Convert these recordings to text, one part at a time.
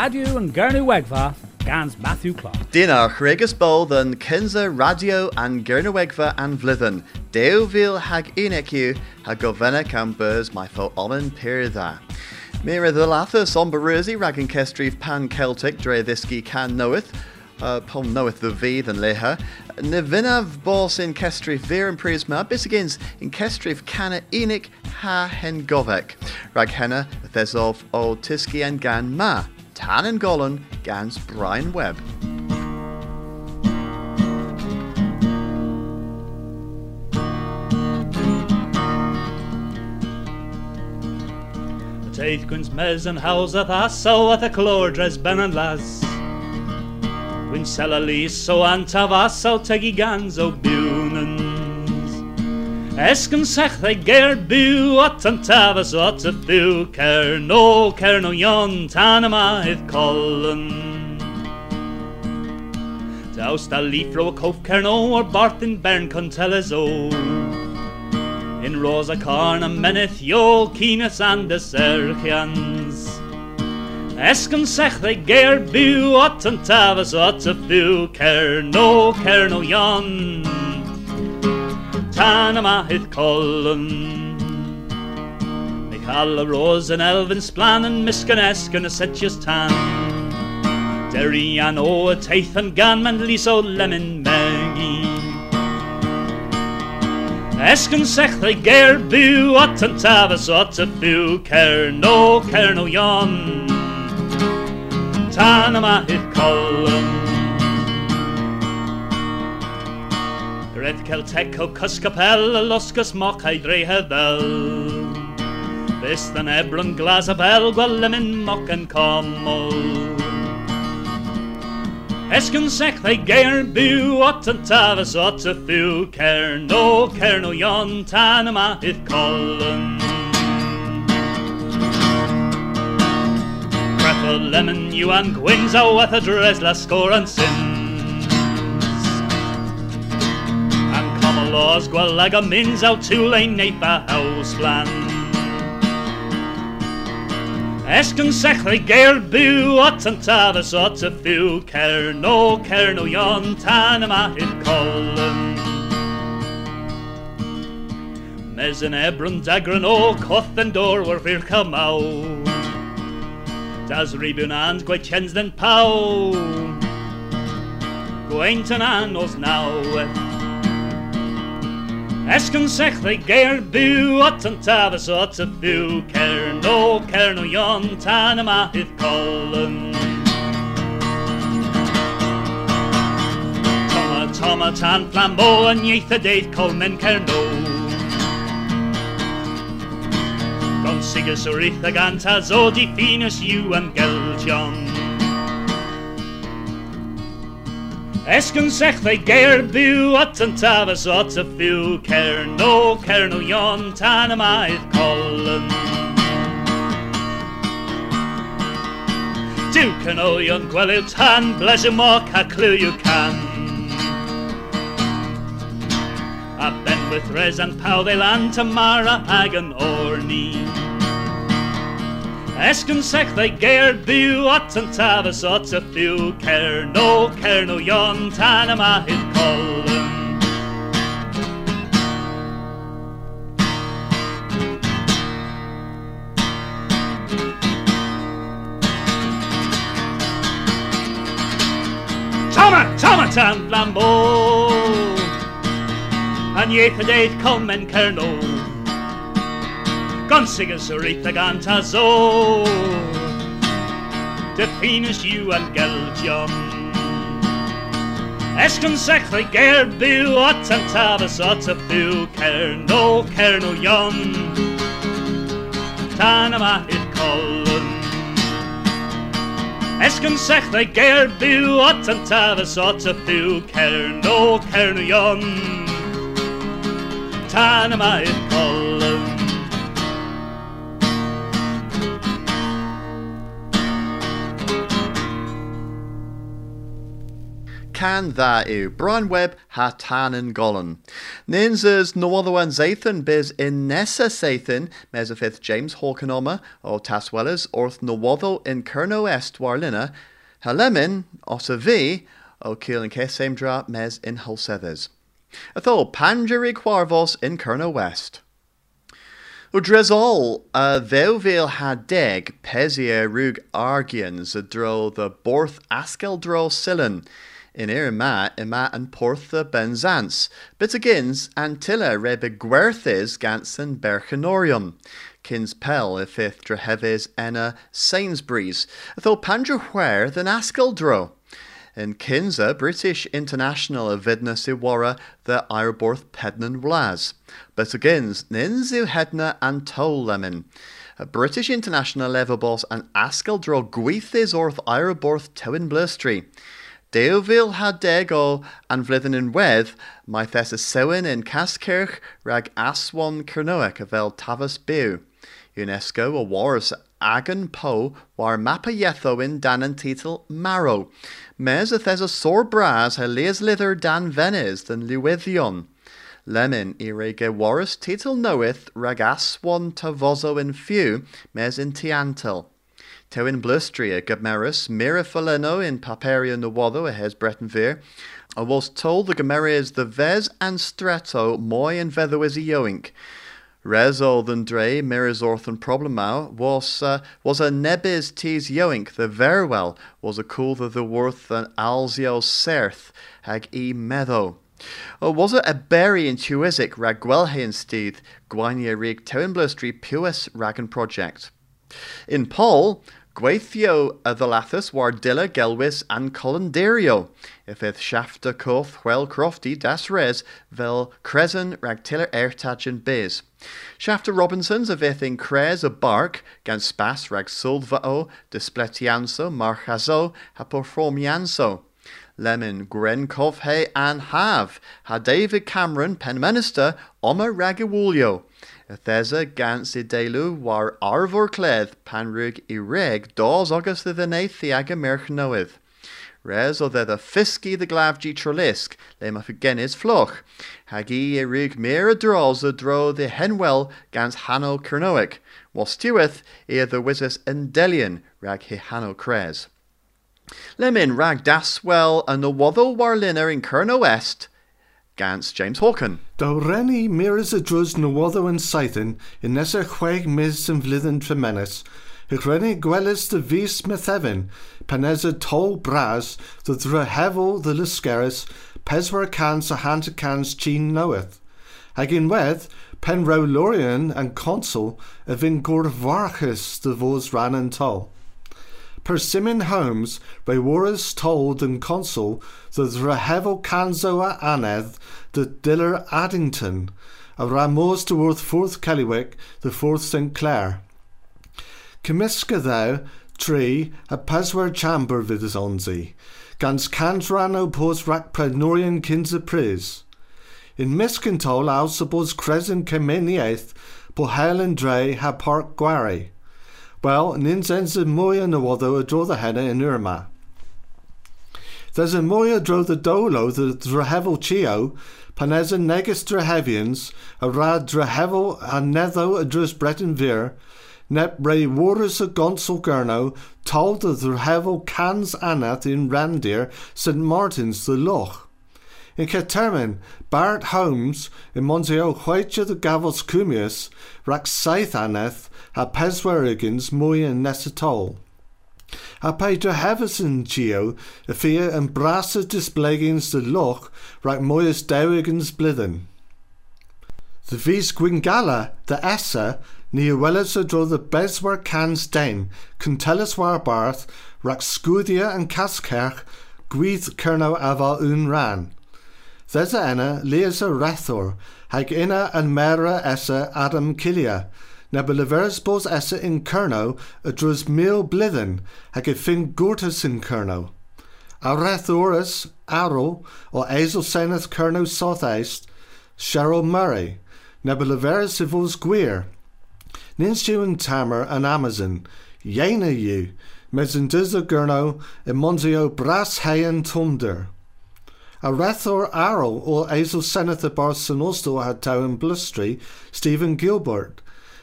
radio and Gurnu Wegva, Gans Matthew Clark. Dina chrégus bó den cinse radio an ggurnawegfa an bhlithan. Déhhíl hag iniciú ha go bhena campus mai fó oman peirda. Mira the latha som berusi rag an kestrif pan Celtic dre thisky can knoweth, uh, pom knoweth the V than leha. Na vinnav bos in kestrif vir and prisma, bisigins in kestrif canna enik ha hen govek. Rag henna thesov o tiski and gan ma. Tan and Golan gans Brian Webb. Teith gwns mes yn haws a thaso at y clordres ben yn las. Gwyn sel a lis o antafasol tegi gans o biwnans. Esgyn sech ddau ger byw at yn tafas at y byw cer no cer no ion tan yma hydd colyn. Daws da lifro o cof cer no o'r bartyn bern conteles o. In rosa carna meneth jo kines an de serchians. Esken sech they geir bu at an tavas at a fu ker no ker no jan. Tanama hit collen. They call a rose and elven splan and miskan esken a setjes tan. Derry an o a teith and gan man liso lemon maggie. Esken sech they geir bu at an tavas at a fu ker no ker no jan. Tanama hit column. Red Celteco Cuscapel a Luscus mock I dre hebel. Bist an ebron glas a bel gwelemin mock and commol. Esken sech they geir bu at an tavas at a fu ker no ker no yon Tanama hit column. Crapple lemon you and gwynzo with a dresla score and sins. Laws gwalega mins out to lane neighbor house plan. Esken sech they geir bu at an tavas at a fu ker no ker no yon tanama hit column. Mes an ebron dagran o coth and door were vir come out. Das ribun and gwe chens den pau. Gwaintan an os now. Esken sech they geir bu at an tavas at a bu Ker no ker no yon tan yma hith colum Toma toma tan flambo an ieith a deith colmen ker no Gon sigus o rith ag anta zodi finus you am geltion. Esken sech they geir bu at an tavas at a fu ker no ker no yon tanama ith column. Duke and o yon gwelu tan bleasure mock a clue you can. A ben with res and pow they land tomorrow agan orni. Esken sech they geir bu at an tavas at a fu ker no ker no yon tanama hit column. Tama, tama tan flambeau. An yeith a date come and sigas urita ganta zo. De finis you and geljon. Esken sech they geir bu at an tavas at a no ker no yon. Tanama hit column. Esken sech they geir bu at an a no ker no yon. Tanama hit column. Can dda yw, Brian Webb ha tan yn golon. Nins ys nywoddowan zaethyn biz in nesa zaethyn mes y ffith James Hawkenoma o Taswellers wrth nywoddo in Cerno Est warlina, ha lemon os y fi o Kiel yn Ceseim dra mes in Hulsethers. Athol Pangerig Warvos in Cerno West. Udresol, a ddewfil ha deg pesia rúg argians a dro the borth askel dro sillen, in ir ma ima and portha benzans, but agins antilla rebe gwerthis gans an berchenorium. Kins pel if ith drehevis enna Sainsbury's, though pandra than askel dro. In Kinza, British International of Vidna Siwara, the Ireborth Pednan Wlas. But Ninzu Hedna and Tolemin. A British International Levabos and Askel Dro Gweithis Orth Ireborth Tewin. Deovil had dego and vlithen in wedd, my thessa sewin in Caskirch rag aswan Kernoek avel Tavas Bew. UNESCO a wars agan po war mappa yetho in dan and titel marrow. Mes a sore bras ha leas lither dan venes than luwithion. Lemon ire ge waris titel knoweth ragas one tavozo in few, mes in tiantel. Tewin blustria gamerus mirafaleno in paperia a hes Bretonvir. I was told the gameres the ves and stretto moi and vedo is a yoink. Rezo than dre miris orthan problemau was uh, was a nebis tes yoink the very well was a cool the the worth an alzio serth hag e meadow. O was it a berry in tuisic rag gwelhain steed gwanya rig tewin blustry puis ragan project. In Paul, Gweithio a ddolathus war dilla gelwis an colanderio, if ith shafta coth well crofty das res vel cresen rag tiller ertach and biz. Shafta Robinsons of ith in cres a bark, gan spas rag sulvao, displetianso, marchazo, ha performianso. Lemon Grenkov he an have, ha David Cameron, pen minister, oma ragawulio. Thesa gans i delu war arvor cledd pan rug i reg dos agus the neith aga merch noeth. Res o the fisky the glavgi trolisk, le ma floch. Hagi i rug mer a draws a dro the henwell gans hano kernoic, was tueth i the wisis endelian rag hi hano cres. Lemin rag daswell and the waddle warliner in Kerno Gans James Hawken. Do renni miras a drws nywoddo yn saithyn, in nesa chweg mis yn flydden tremenes, renni gwelys dy fus methefin, pan a tol bras, dy ddra hefel dy lysgeris, peswar cans a hant cans chyn knoweth. Hag in wedd, pen row lorian and consul, a vin gwrdd varchus dy ran and tol. Persimmon Homes by Warras told and consul the Rahevel Canzo a Anedd the Diller Addington, a Ramos to Worth Fourth Kellywick, the Fourth St. Clair. Cymysga thou, tree, a paswer chamber vidas onzi, gans cantrano pos rac prednorian kinsa pris. In Miskintol suppose crescent cemeniaeth, po Helen Dre ha park gwari. Wel, nyn sens y mwy yn ywoddo y drodd y henne yn Urma. There's a y drodd y dolo the drahefel chio, pan es y negus drahefians, a ra drahefel a neddo y drws Breton Vir, nep rei wores y gonsol gyrno, told the drahefel cans anath in Randir, St. Martin's the Loch. In Catermin, Bart Holmes, in Monsio Chwaitio the Gavos Cumius, rac saith aneth, a peswerigans mwy yn nesatol. A Peter Heverson Gio, y ffia yn bras y disblegins loch rhaid mwy ys blydden. The vis gwingala, the essa, ni y welys y y beswar cans den, cyntelys war barth, rhaid sgwdia yn cascerch, gwydd cyrnaw afal un ran. Thesa enna, leas y rethor, hag ina yn mera essa Adam Cilia, na be leversbos essa in Kerno a drus mil blithen hag e fin gortus in Kerno. A rethorus, Arrow, or Azel Seneth Kerno Southeast, Sheryll Murray, na be leveris vos gwir. Nins you and Tamer and Amazon, yena you, mes in dizza gurno, e monzio bras hayan tunder. A rethor arrow o eisel Senator bar Sanosto had in blustry, Stephen Gilbert.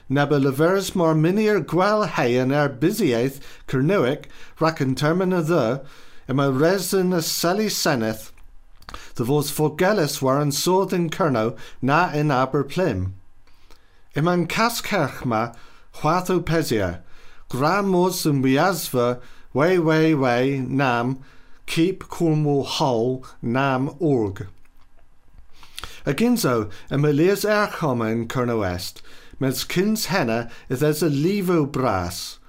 Nebbe leveris mar minier gwel hayan er busiaeth Kernuic, racken termina the, ima resin a sally seneth, the vos forgelis waren sword in Kerno na in aber plim. Iman kaskerchma, huatho pesia, gran mos yn wiasva, way way way nam, Keep Cornwall Hull Nam Org. Aginzo, y mylias erchoma yn Cyrna West, kins henna if there's a levo brass.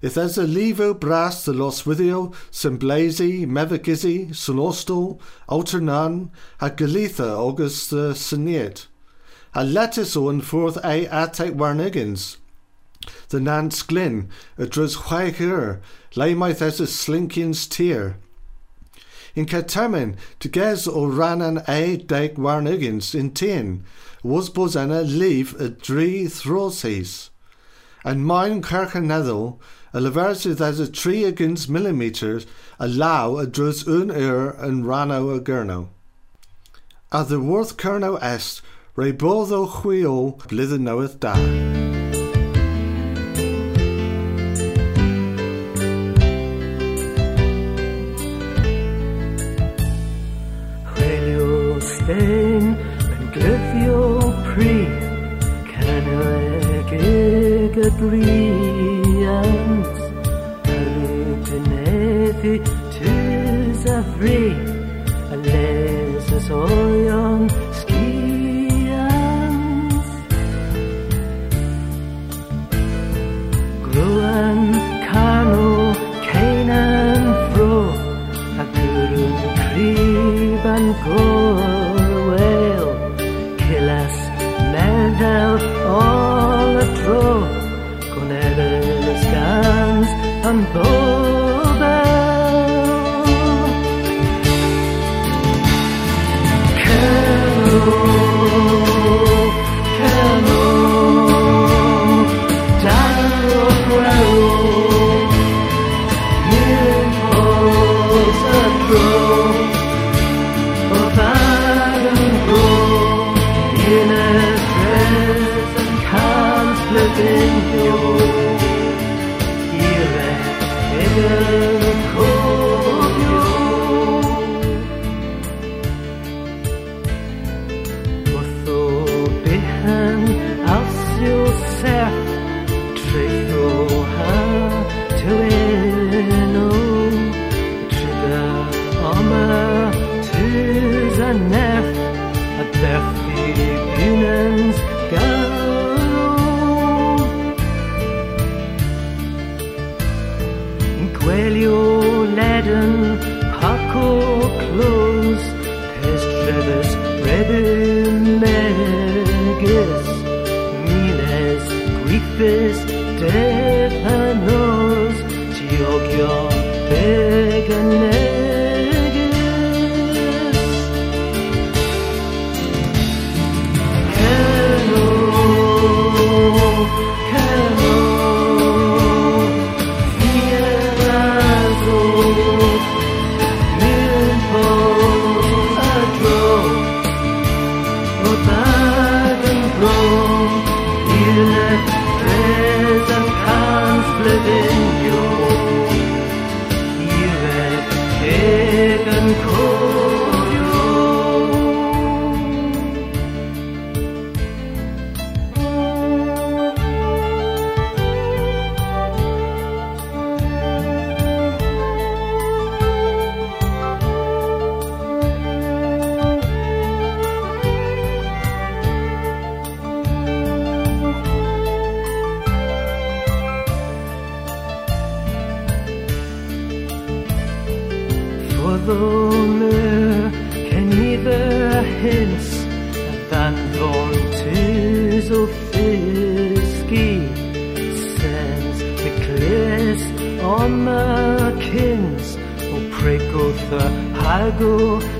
If there's a levo brass the los withio, symblazy, Mevagissey, sonostal, alternan, a galitha august the syniad. A lettuce on forth a atek warnigans. The Nance Glyn, a drus chwaigir, lay my there's a slinkins tear in Catermin, to ges o ranan e deg warnigins in tin, was bozena leave a dri throses. And mine kirkenedel, a leversi as a tree against millimeters, allow a drus un ur and rano a gurno. A the worth kerno est, re botho chwio blither knoweth da. Glyfio pri Canweg ag y briant Arwyd yn eddi tys a fri A les ys oion sgiant gönlüm. lonely Ken i fy hys A ddanfon tys o ffisgi Sens y clis o my cyns O pregwtha hagwch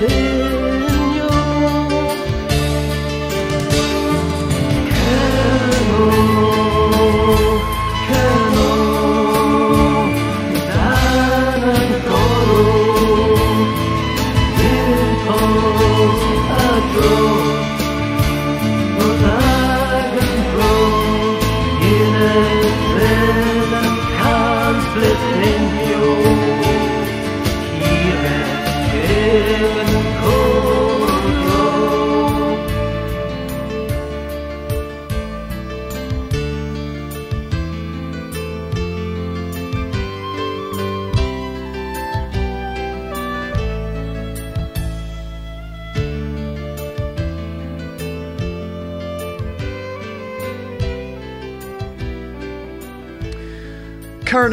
this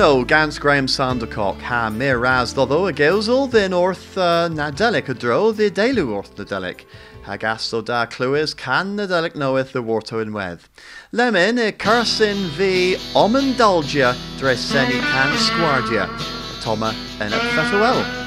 Kerno gans Graham Sandercock ha mé ras doddo a geusel den orth uh, nadelic a dro the delu orth nadelic. Ha gasto da cluis can nadelic knoweth the warto in wedd. Lemon e cursin v omendalgia dreseni can squardia. Toma en a fetuel.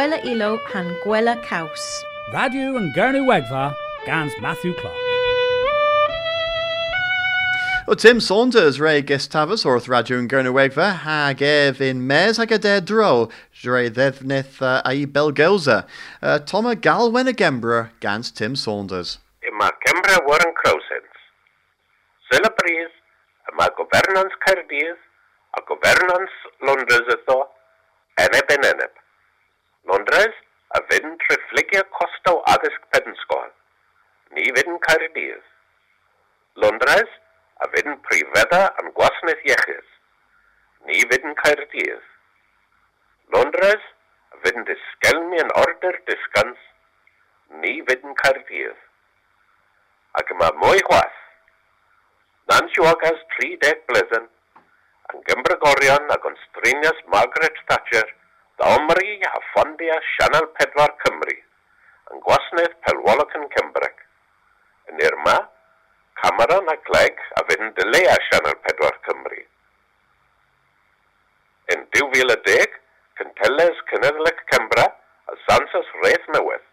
Gwella ilo han gwella caws. Radio and Gurney Wegva, Gans Matthew Clark. O Tim Saunders Ray Gustavus orth radio yn Gernywegfa hag ef in mes hag a de dro dre ddefnydd uh, ai belgelza. Uh, Toma galwen y gembra gans Tim Saunders. Yma Cembra Warren Crowsens. Syla Brys, yma gofernans Caerdydd a gofernans Londres ytho, eneb yn eneb. Londres, a wedyn treflegia costaw addysg pedensgol. Ni wedyn Caerdydd. Londres, a wedyn prifedda am gwasanaeth iechyd. Ni wedyn Caerdydd. Londres, a wedyn disgelmi yn order disgans. Ni wedyn Caerdydd. Ac yma mwy chwas. Nan siwagas 30 blesyn. Yn Gymrygorion ac yn strinias Margaret Thatcher – Gomri a ffondia Sianel Pedwar Cymru yn gwasanaeth pelwolog yn Cymbrec. Yn Irma, Cameron a Gleg a fydd yn a Sianel Pedwar Cymru. Yn 2010, cynteles Cynedlec Cymra a Sansas Reith Newydd,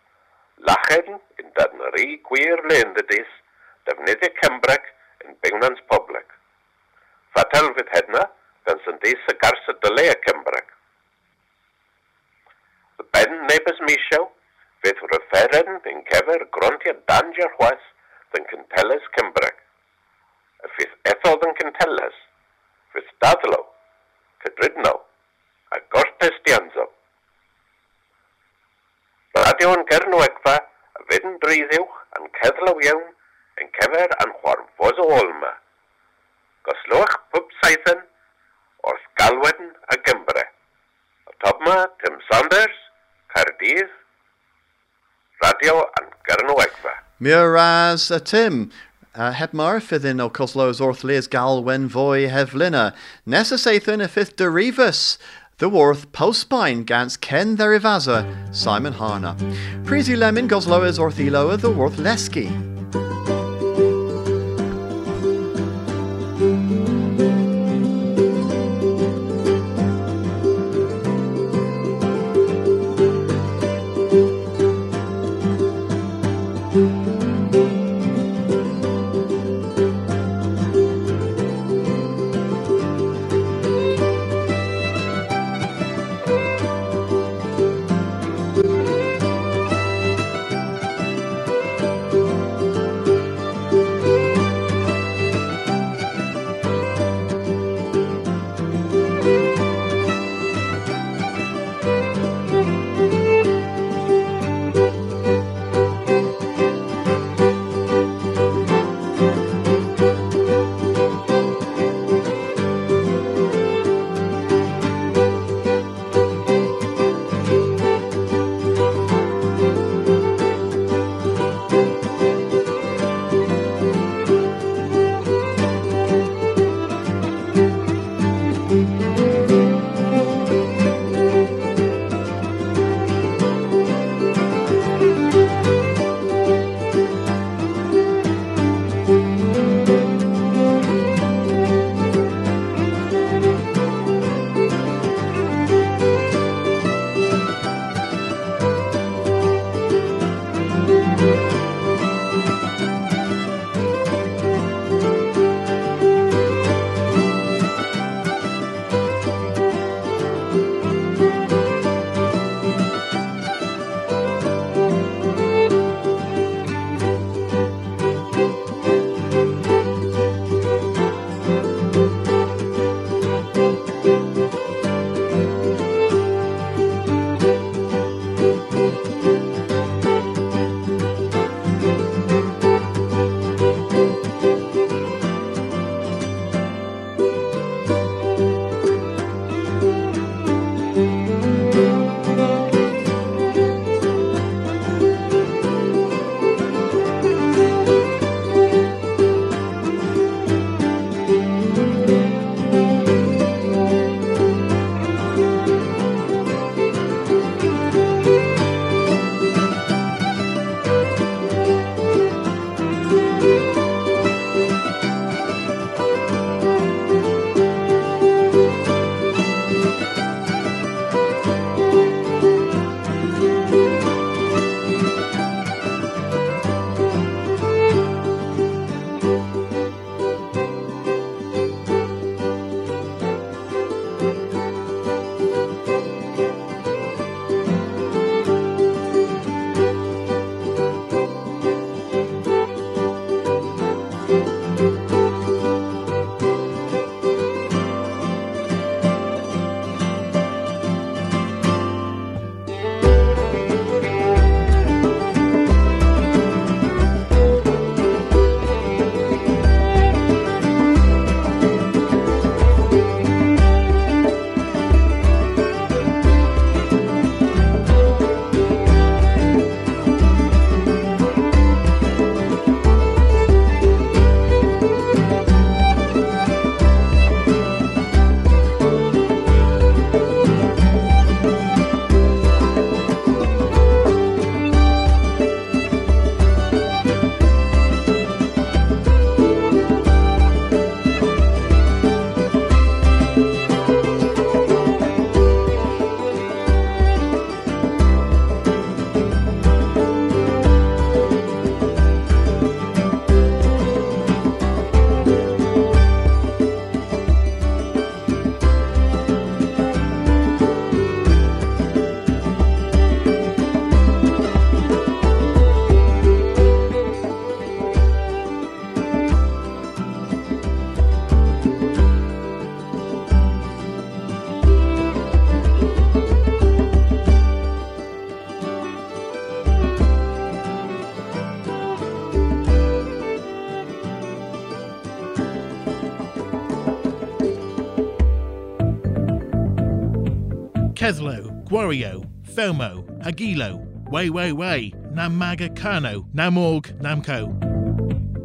lachen yn dadnari gwir le defnyddio Cymbrec yn bywnans poblec. Fatal fydd hedna, gan sy'n dys y gars y dylea Cymbrec pwrpas misiow, fydd ryfferen yn cefer grontia danger chwas yn cynteles Cymbrag. Y fydd ethodd yn cynteles, fydd dadlo, cydrydno, a gortes dianzo. Radio yn gyrnwegfa a fydd yn driddiwch yn ceddlaw iawn yn cefer yn chwarfos o olma. Goslwch pwb saithen wrth galwedn a gymbre. O top ma, Tim Saunders, Cardydd, Radio yn Gernwegfa. Miraz a Tim. Uh, heb mar fyddin o coslos leas galwen voi heflina. Nessa seithyn y fifth derivus. The worth postbine gans Ken Therivaza, Simon Harner. Prezi lemon gosloas orthiloa the worth leski. Kethlo, Gwario, Felmo, Agilo, Way Way Way, Namaga Kano, Namorg, Namco.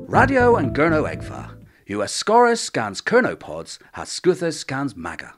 Radio and Gurno Egva. You Ascorus scans Kernopods, has Scuthus scans Maga.